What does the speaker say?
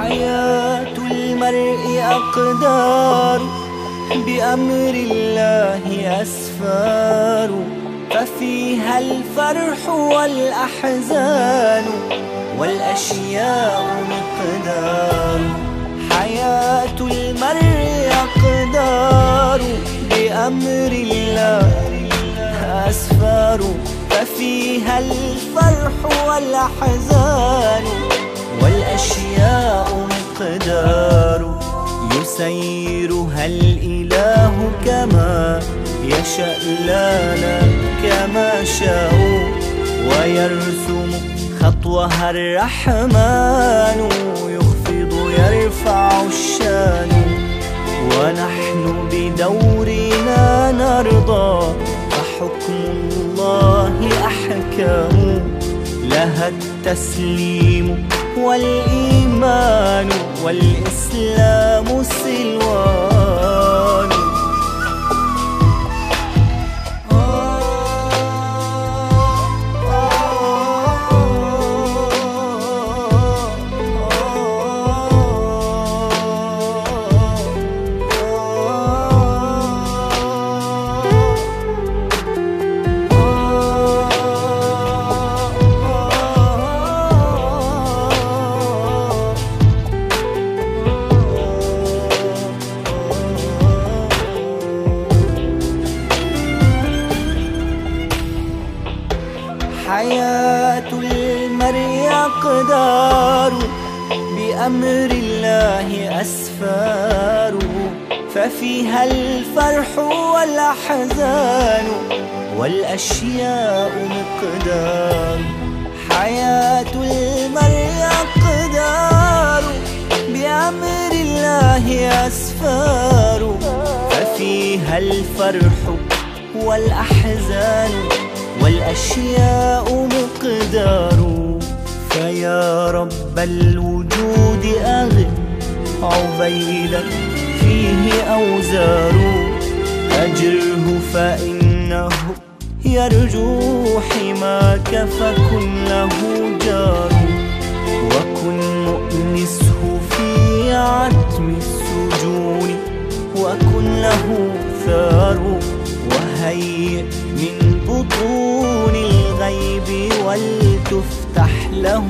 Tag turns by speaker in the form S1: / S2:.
S1: حياة المرء أقدار بأمر الله أسفار. ففيها الفرح والأحزان والأشياء مقدار. حياة المرء أقدار بأمر الله أسفار. ففيها الفرح والأحزان والأشياء مقدار يسيرها الإله كما يشاء لنا كما شاء ويرسم خطوها الرحمن يخفض يرفع الشأن ونحن بدورنا نرضى فحكم الله أحكام لها التسليم والإيمان والإسلام سلوان حياة المرء أقدار بأمر الله أسفار. ففيها الفرح والأحزان والأشياء مقدار. حياة المرء أقدار بأمر الله أسفار. ففيها الفرح والأحزان والأشياء مقدار. فيا رب الوجود أغل عبيدا فيه أوزار. أجره فإنه يرجو حماك فكن له جار. وكن مؤنسه في عتم السجون. وكن له ثار. وهيئ من بطون الغيب ولتفتح له